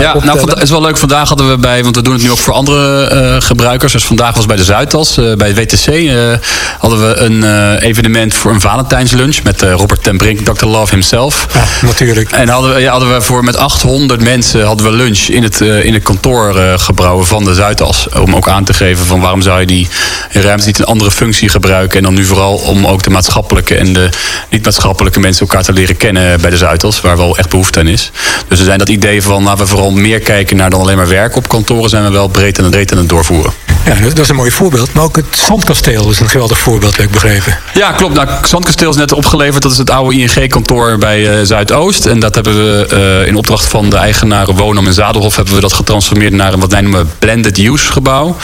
Ja, nou, het is wel leuk. Vandaag hadden we bij, want we doen het nu ook voor andere gebruikers. Dus vandaag was bij de Zuidas, bij WTC, eh, hadden we een evenement voor een Valentijnslunch met Robert ten Brink, Dr. Love himself. Ja, natuurlijk. En hadden we, ja, hadden we voor met 800 mensen hadden we lunch in het, in het kantoorgebouw van de Zuidas. Om ook aan te geven van waarom zou je die ruimte niet een andere functie gebruiken. En dan nu vooral om ook de maatschappelijke en de niet-maatschappelijke mensen elkaar te leren kennen bij de Zuidas. Waar wel echt behoefte aan is. Dus er zijn dat idee van laten we vooral meer kijken naar dan alleen maar werk op kantoren. Zijn we wel breed en breed aan het doorvoeren. Ja, dat, is een mooi voorbeeld. Maar ook het Zandkasteel is een geweldig voorbeeld, heb ik begrepen. Ja, klopt. Nou, Zandkasteel is net opgeleverd. Dat is het oude ING-kantoor bij eh, Zuidoost. En dat hebben we eh, in opdracht van de eigenaren Wonam en Zadelhof... hebben we dat getransformeerd naar een wat wij noemen blended use gebouw.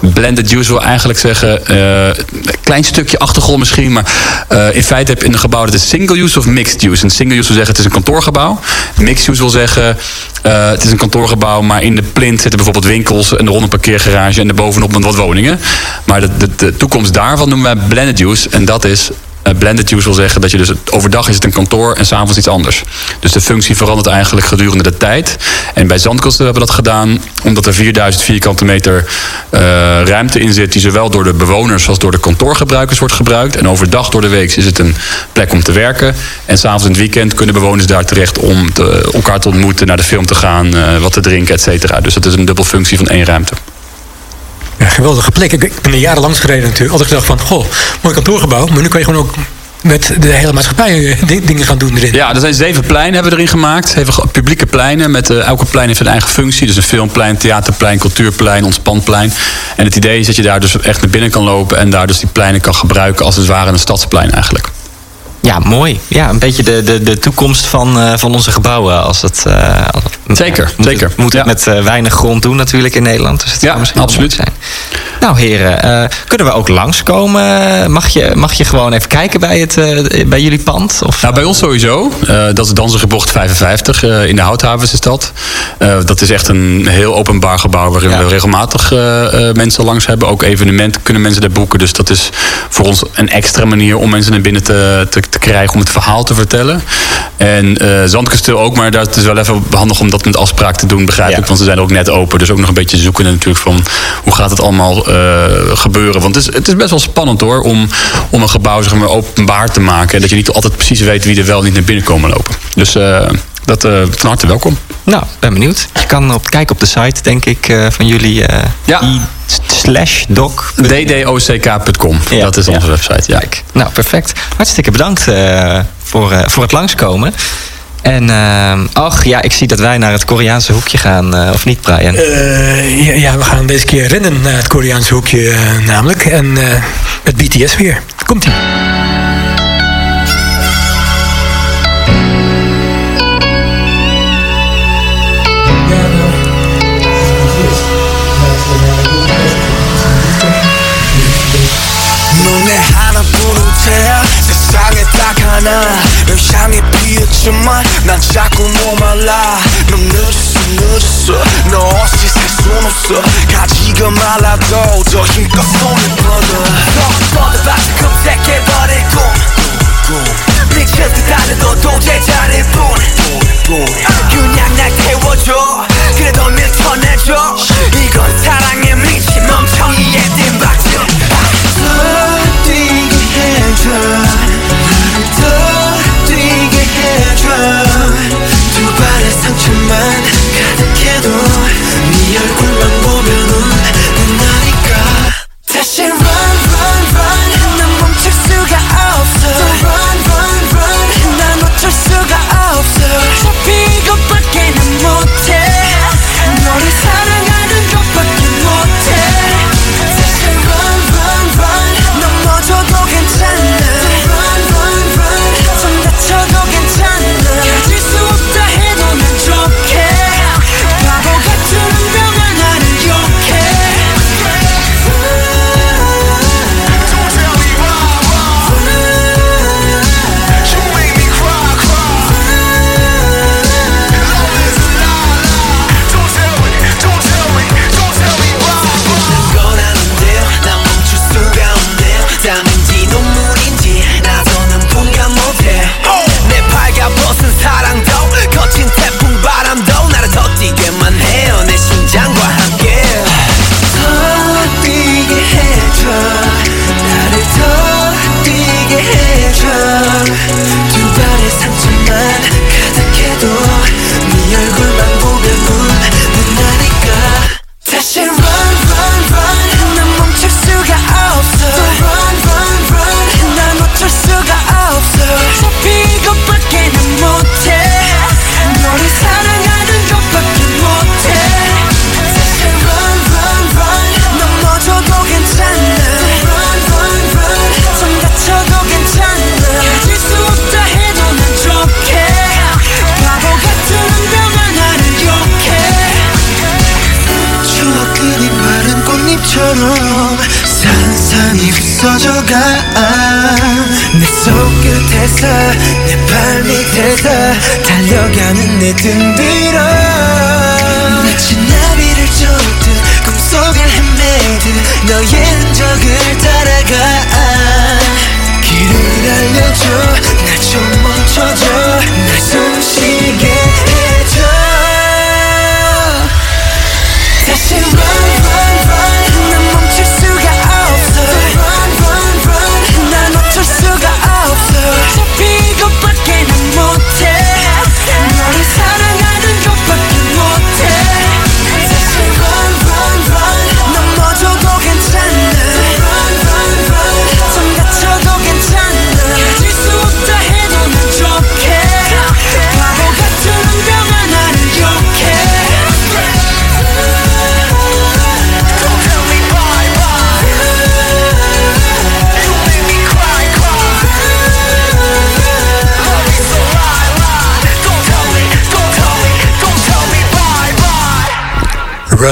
Blended use wil eigenlijk zeggen... eh, een klein stukje achtergrond misschien... maar in feite heb je een gebouw dat is single use of mixed use. En single use wil zeggen het is een kantoorgebouw. Mixed use wil zeggen... eh, het is een kantoorgebouw, maar in de plint zitten bijvoorbeeld winkels... en een parkeergarage en erbovenop met wat woningen. Maar de, toekomst daarvan noemen wij blended use. En dat is eh, blended use wil zeggen dat je dus overdag is het een kantoor en s'avonds iets anders. Dus de functie verandert eigenlijk gedurende de tijd. En bij Zandkasteel hebben we dat gedaan omdat er 4000 vierkante meter eh, ruimte in zit die zowel door de bewoners als door de kantoorgebruikers wordt gebruikt. En overdag door de week is het een plek om te werken. En s'avonds in het weekend kunnen bewoners daar terecht om elkaar te ontmoeten, naar de film te gaan, eh, wat te drinken, et cetera. Dus dat is een dubbel functie van één ruimte. Ja, geweldige plek. Ik, ik ben er jaren langs gereden natuurlijk. Altijd gedacht van, goh, mooi kantoorgebouw. Maar nu kan je gewoon ook met de hele maatschappij eh, ding- dingen gaan doen erin. Ja, er zijn zeven pleinen hebben we erin gemaakt. Zeven publieke pleinen. Met, eh, elke plein heeft een eigen functie. Dus een filmplein, theaterplein, cultuurplein, ontspanplein. En het idee is dat je daar dus echt naar binnen kan lopen. En daar dus die pleinen kan gebruiken als het ware een stadsplein eigenlijk. Ja, mooi. Ja, een beetje de, de, de toekomst van, eh, van onze gebouwen. Als het, eh, als het- Zeker, moet zeker. Het, moet het Ja. met eh, weinig grond doen natuurlijk in Nederland. Dus het zou Ja, misschien absoluut. Zijn. Nou heren, eh, kunnen we ook langskomen? Mag je, mag je gewoon even kijken bij, het, eh, bij jullie pand? Of, Nou, bij ons sowieso. Dat is Danzige Bocht 55 eh, in de Houthavens is dat. Dat is echt een heel openbaar gebouw waarin Ja. we regelmatig mensen langs hebben. Ook evenementen kunnen mensen daar boeken. Dus dat is voor ons een extra manier om mensen naar binnen te, te, te krijgen om het verhaal te vertellen. En Zandkasteel ook, maar dat is wel even handig om dat met afspraak te doen, begrijp Ja. ik. Want ze zijn ook net open. Dus ook nog een beetje zoeken natuurlijk van hoe gaat het allemaal eh, gebeuren. Want het is, het is best wel spannend hoor, om, om een gebouw zeg maar, openbaar te maken. En dat je niet altijd precies weet wie er wel niet naar binnen komen lopen. Dus eh, dat eh, van harte welkom. Nou, ben benieuwd. Je kan op, kijken op de site, denk ik, van jullie. Ja. i- slash doc. ddock.com, Ja, dat is onze ja. website. Ja. Kijk, nou perfect. Hartstikke bedankt voor, voor het langskomen. En ehm, ach ja, ik zie dat wij naar het Koreaanse hoekje gaan, eh, of niet, Brian? Eh, ja, ja, we gaan deze keer rennen naar het Koreaanse hoekje eh, namelijk. En met BTS weer. Komt-ie. 향해 피었지만 난 자꾸 목말라. 넌 늦었어 늦었어. 너 없이 살순 없어. 가지가 말라도 더 힘껏 손을 뻗어. 더 뻗어 봐서 검색해버릴 꿈. 미칠 듯 하는도 도저히 잘일 뿐. 그냥 날 태워줘. 그래 널 밀쳐내줘. 이건 사랑에 미친 멍청이의 띵박질 더 뛰게 해줘. 더 해줘. 두 발의 상처만 가득해도 네 얼굴만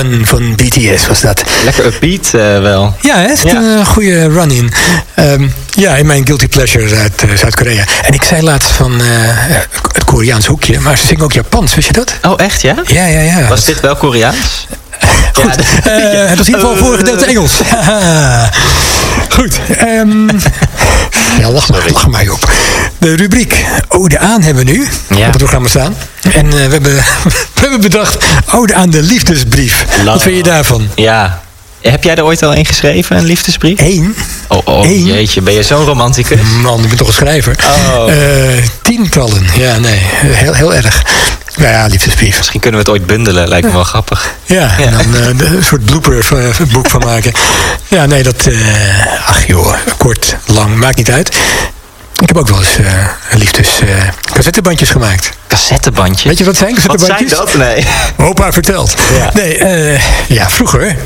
Run van BTS was dat. Lekker upbeat eh, wel. Ja, hè? het is Ja. een goede run-in. Ehm, ja, in mijn Guilty Pleasures uit eh, Zuid-Korea. En ik zei laatst van eh, het Koreaans hoekje, maar ze zingen ook Japans, wist je dat? Oh, echt ja? Ja, ja, ja. Was dit wel Koreaans? *laughs* Goed. Eh, het was in ieder geval voor gedeelte Engels. *laughs* *laughs* Goed. ehm, ja, lach, maar, lach mij op. De rubriek Ode aan hebben we nu Ja. op het programma staan. En eh, we, hebben, *laughs* we hebben bedacht Ode aan de liefdesbrief. Wat vind je daarvan? Ja. Heb jij er ooit al een geschreven, een liefdesbrief? Eén. Oh, oh Eén? jeetje, ben je zo'n romanticus? Man, ik ben toch een schrijver. Oh. Eh, tientallen. Ja, nee. Heel, heel erg. Nou ja, liefdesbrief. Misschien kunnen we het ooit bundelen, lijkt me wel grappig. Ja, en dan eh, een soort blooper het boek van maken. Ja, nee, dat... eh, ach joh, kort, lang, maakt niet uit. Ik heb ook wel eens eh liefdes eh, cassettebandjes gemaakt. Cassettebandjes? Weet je wat zijn, Wat zijn cassettebandjes? dat? Nee. Opa vertelt. Ja. Nee, eh, ja, vroeger.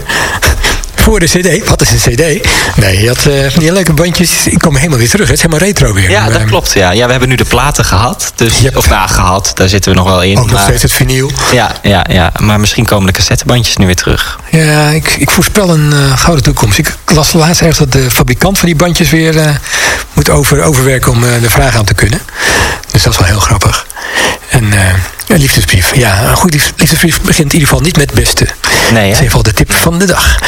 Voor de cd. Wat is een cd? Nee, je had eh, van die leuke bandjes. Ik kom helemaal weer terug. Het is helemaal retro weer. Ja, dat Eh, klopt. Ja. ja, we hebben nu de platen gehad. Dus, Yep. Of nou, gehad, daar zitten we nog wel in. Ook nog steeds het vinyl. Ja, ja, ja, maar misschien komen de cassettebandjes nu weer terug. Ja, ik, ik voorspel een eh, gouden toekomst. Ik las laatst ergens dat de fabrikant van die bandjes weer moet over, overwerken om de vraag aan te kunnen. Dus dat is wel heel grappig. En een liefdesbrief. Ja, een goede lief- liefdesbrief begint in ieder geval niet met beste. Nee, Dat is in hè? ieder geval de tip van de dag.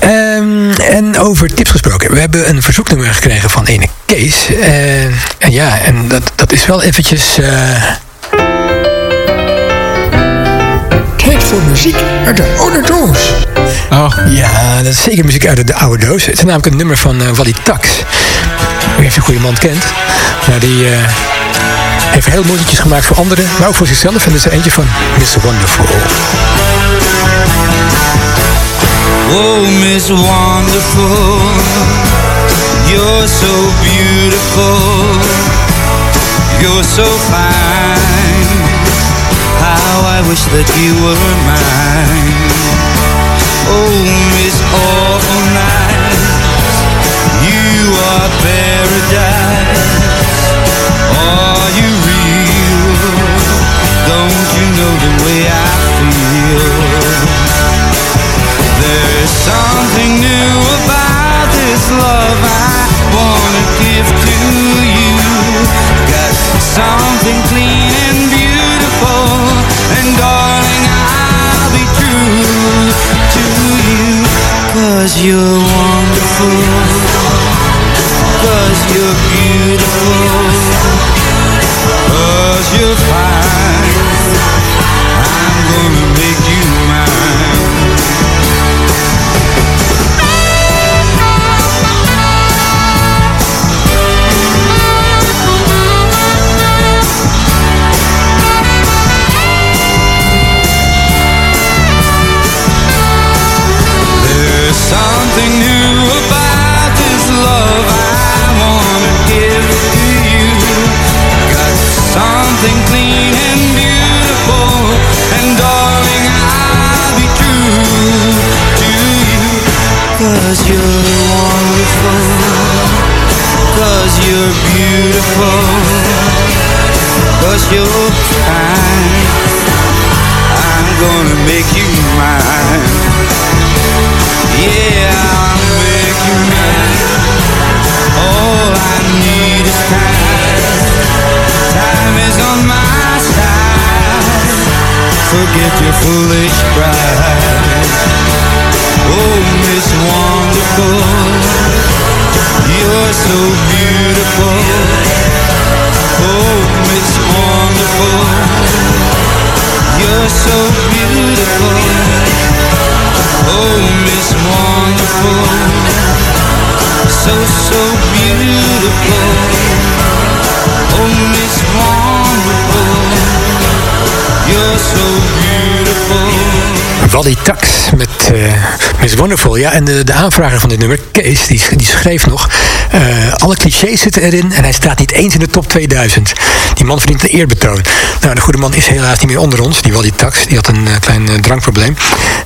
Ehm, en over tips gesproken. We hebben een verzoeknummer gekregen van ene Kees. Eh, en ja, en dat, dat is wel eventjes... eh, Tijd voor muziek uit de oude doos. Oh. Ja, dat is zeker muziek uit de oude doos. Het is namelijk een nummer van eh Wally Tax. Ik weet een goede man kent. Maar die eh, heeft heel mooi gemaakt voor anderen. Maar ook voor zichzelf. En er is er eentje van Mr. Wonderful. Oh, Miss Wonderful, you're so beautiful, you're so fine. How I wish that you were mine. Oh, Miss Awful Nice, you are paradise. Are you real? Don't you know the way I feel? Cause you're wonderful, cause you're beautiful, cause you're fine. Miss Wonderful. Ja, en de, de aanvrager van dit nummer, Kees, die, die schreef nog... eh, alle clichés zitten erin en hij staat niet eens in de top 2000. Die man verdient een eerbetoon. Nou, de goede man is helaas niet meer onder ons, die Wally Tax. Die had een eh, klein eh, drankprobleem.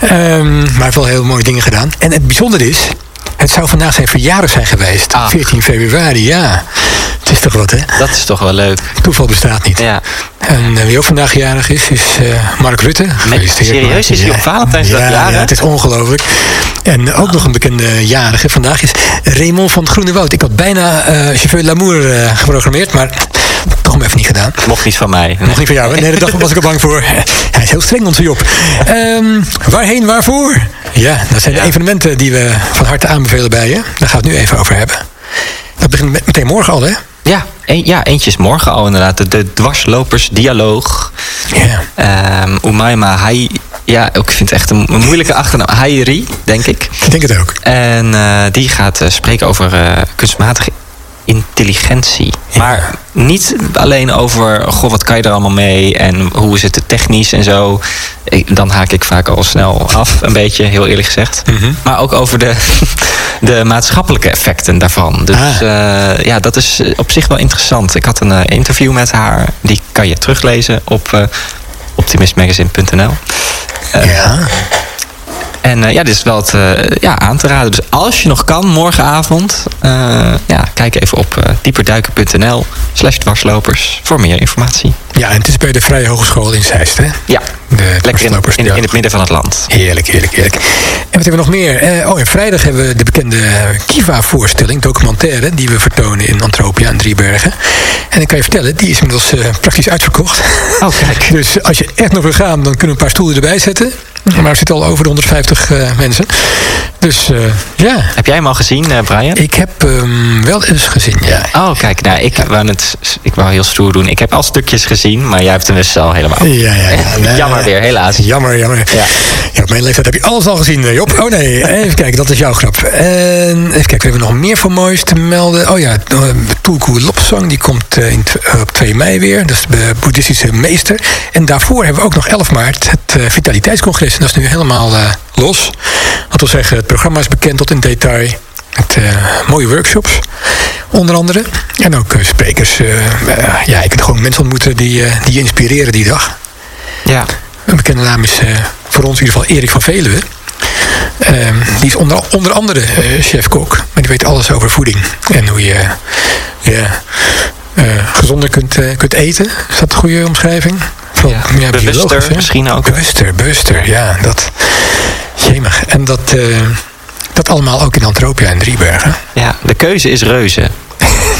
Ehm, maar hij heeft wel heel mooie dingen gedaan. En het bijzondere is... Het zou vandaag zijn verjaardag zijn geweest. Ah. 14 februari, ja. Toch wat, hè? Dat is toch wel leuk. Toeval bestaat niet. Ja. En eh, wie ook vandaag jarig is, is eh, Mark Rutte. Gefeliciteerd, serieus? Is hij op Valentijnsdag ja, jarig? Ja, het is ongelooflijk. En ook nog een bekende jarige vandaag is Raymond van het Groene Woud. Ik had bijna eh Chauffeur Lamour geprogrammeerd, maar toch hem even niet gedaan. Mocht niet van mij. Nog niet van jou, hè? Nee, daar was ik al bang voor. Hij is heel streng, onze Job. Ehm, waarheen, waarvoor? Ja, dat zijn de evenementen die we van harte aanbevelen bij je. Daar gaan we het nu even over hebben. Dat begint met- meteen morgen al, hè? Ja, een, ja, eentje is morgen al inderdaad. De, de dwarslopersdialoog. Ja. Ehm Umayma Hai... Ja, ik vind het echt een, een moeilijke achternaam. Hairi, denk ik. Ik denk het ook. En eh, die gaat eh, spreken over eh, kunstmatige intelligentie. Maar niet alleen over, goh, wat kan je er allemaal mee en hoe is het technisch en zo. Ik- dan haak ik vaak al snel af, een beetje, heel eerlijk gezegd. Maar ook over de, *laughs* de maatschappelijke effecten daarvan. Dus Ah. eh, ja, dat is op zich wel interessant. Ik had een eh, interview met haar, die kan je teruglezen op eh optimistmagazine.nl. Ja. En eh, ja, dit is wel het, eh, ja, aan te raden. Dus als je nog kan, morgenavond, eh, ja, kijk even op dieperduiken.nl slash dwarslopers voor meer informatie. Ja, en het is bij de Vrije Hogeschool in Zeist, hè? Ja, De lekker in, in, het midden van het land. Heerlijk, heerlijk, heerlijk. En wat hebben we nog meer? Oh ja, vrijdag hebben we de bekende Kiva-voorstelling, documentaire, die we vertonen in Antropia en Driebergen. En ik kan je vertellen, die is inmiddels praktisch uitverkocht. Oh, kijk. *laughs* Dus als je echt nog wil gaan, dan kunnen we een paar stoelen erbij zetten. Maar er zitten al over de 150 eh, mensen. Dus eh, ja, Heb jij hem al gezien, eh, Brian? ik heb hem wel eens gezien, ja. Oh, kijk, nou, ik, wou het, ik wou heel stoer doen. Ik heb al stukjes gezien, maar jij hebt hem dus al helemaal. Ja, ja, ja. *laughs* Jammer weer, helaas. Jammer, jammer. Ja. Ja, op mijn leeftijd heb je alles al gezien, Job. Oh nee, even kijken, dat is jouw grap. En even kijken, we hebben nog meer voor moois te melden. Oh ja, Tulku Lopsang, die komt in op 2 mei weer. Dat is de boeddhistische meester. En daarvoor hebben we ook nog 11 maart het eh, En dat is nu helemaal eh, los. Dat wil zeggen, het programma is bekend tot in detail. Met eh, mooie workshops, onder andere. En ook eh, sprekers. ja, je kunt gewoon mensen ontmoeten die, die je inspireren die dag. Ja. Een bekende naam is voor ons in ieder geval Erik van Veluwe. Ehm, die is onder, onder andere chef-kok. Maar die weet alles over voeding. En hoe je ja, eh, gezonder kunt, kunt eten. Is dat een goede omschrijving? Van, Ja, bewuster hè? misschien ook. Bewuster, bewuster. Ja, dat... Jemig. En dat, eh, dat allemaal ook in Antropia en Driebergen. ja, de keuze is reuze.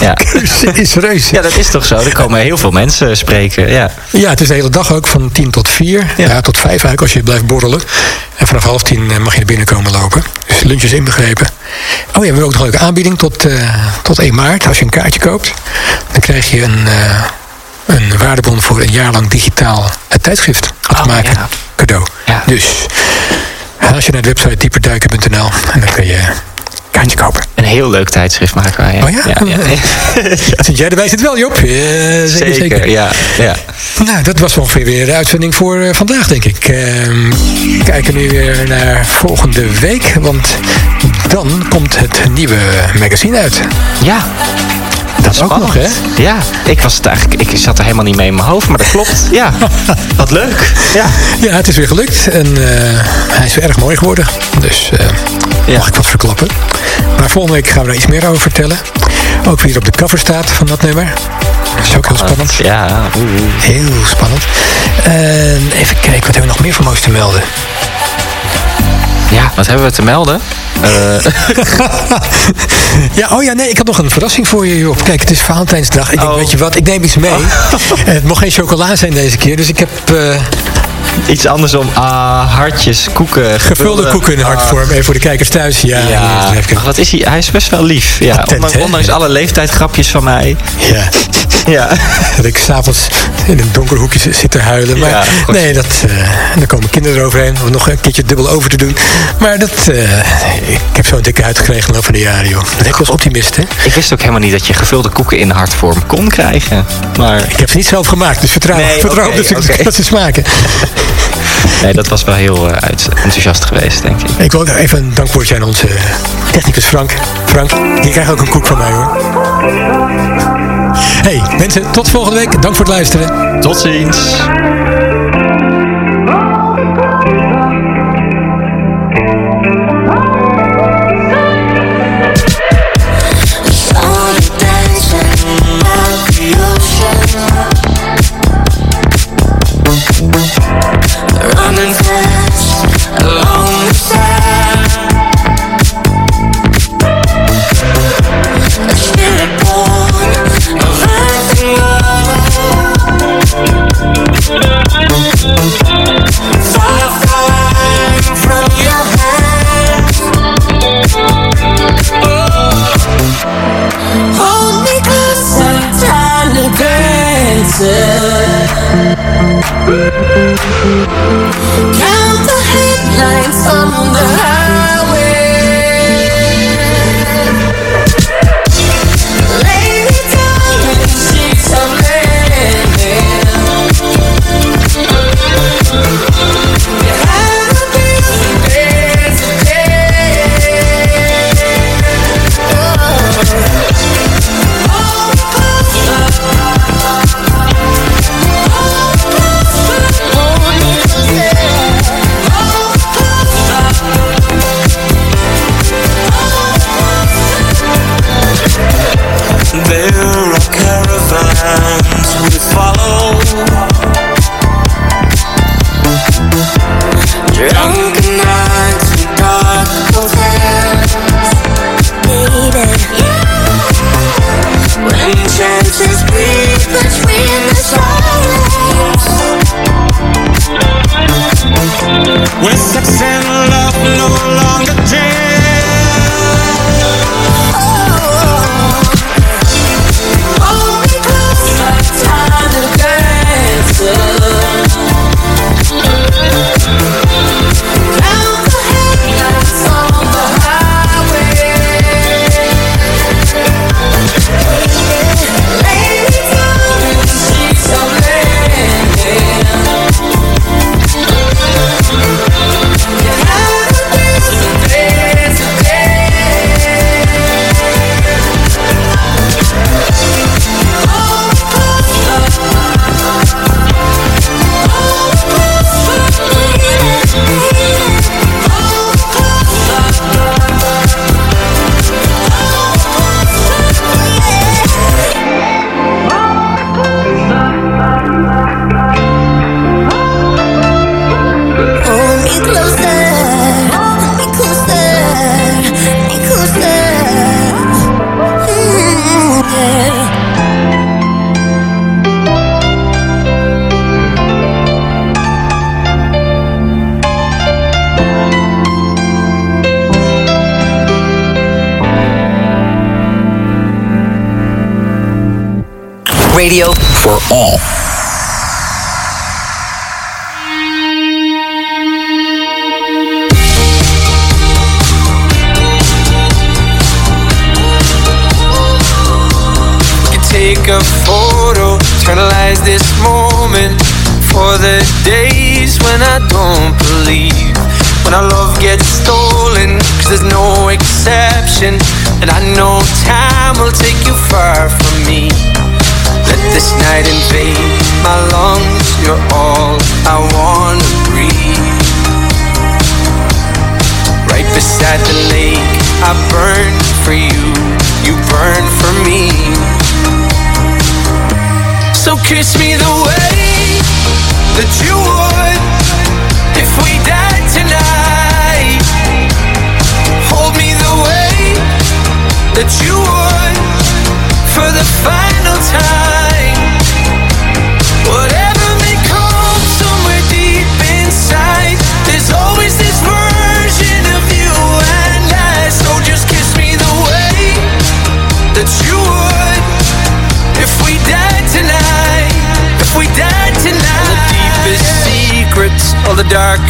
Ja. *laughs* is reuze. ja, dat is toch zo. Er komen heel veel mensen spreken. Ja. Ja, het is de hele dag ook van 10 tot 4. Ja. tot 5 eigenlijk als je blijft borrelen. En vanaf half 10 eh, mag je naar binnen komen lopen. Dus lunch is inbegrepen. Oh ja, we hebben ook nog een leuke aanbieding tot, eh, tot 1 maart. Als je een kaartje koopt, dan krijg je een, een waardebon voor een jaar lang digitaal het tijdschrift af te Oh, maken. ja. Cadeau. Ja. Dus als je naar de website dieperduiken.nl en dan kun je een kaartje kopen. Een heel leuk tijdschrift maken wij. hè? Oh ja? ja, ja. *laughs* Vind jij erbij zit wel, Job? Ja, zeker, Zeker, zeker. ja. ja. Nou, dat was ongeveer weer de uitzending voor eh, vandaag, denk ik. Ehm, we kijken nu weer naar volgende week, want dan komt het nieuwe magazine uit. Ja. Dat ook nog, hè? Ja, ik was het eigenlijk. Ik zat er helemaal niet mee in mijn hoofd, maar dat klopt. *laughs* Ja, wat leuk. Ja. Ja, het is weer gelukt en eh, hij is weer erg mooi geworden. Dus eh, Ja. mag ik wat verklappen. Maar volgende week gaan we er iets meer over vertellen. Ook wie er op de cover staat van dat nummer. Dat is ook heel spannend. Ja, oeh. Heel spannend. En even kijken, wat hebben we nog meer voor moois te melden? Ja, wat hebben we te melden? Eh, *laughs* Ja, oh ja, nee, ik had nog een verrassing voor je, Job. Kijk, het is Valentijnsdag. Ik denk, Oh. weet je wat, ik neem iets mee. *laughs* En het mocht geen chocola zijn deze keer, dus ik heb... eh, iets andersom. Ah, hartjes, koeken. Gevulde koeken in hartvorm. Even voor de kijkers thuis. Ja, Ah. Ja, hier, even- ach, wat is hij? Hij is best wel lief. Ja, Attent, ondanks, ondanks alle leeftijdsgrapjes van mij. ja. *laughs* Ja. Dat ik s'avonds in een donker hoekje zi- zit te huilen. Maar Ja, nee, dat, eh daar komen kinderen eroverheen om nog een keertje dubbel over te doen. Maar dat, eh, ik heb zo'n dikke huid gekregen over de jaren, joh. Dat ik als optimist, hè. Ik wist ook helemaal niet dat je gevulde koeken in hartvorm kon krijgen. Maar Ik heb ze niet zelf gemaakt, dus vertrouw, Nee, vertrouw dat, ze, oké. dat ze smaken. Nee, dat was wel heel eh, enthousiast geweest, denk ik. Ik wil even een dankwoordje aan onze technicus Frank. Frank, je krijgt ook een koek van mij, hoor. Hey, mensen, tot volgende week. Dank voor het luisteren. Tot ziens.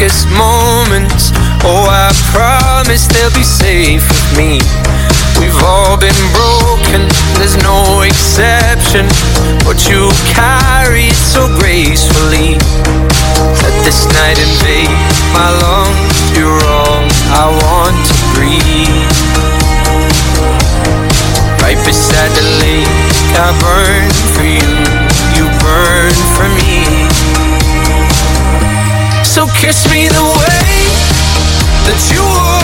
Darkest moments. Oh, I promise they'll be safe with me. We've all been broken, there's no exception. But you carry it so gracefully. Let this night invade my lungs. You're all I want to breathe. Right beside the lake, I burn for you. You burn for me. Kiss me the way that you would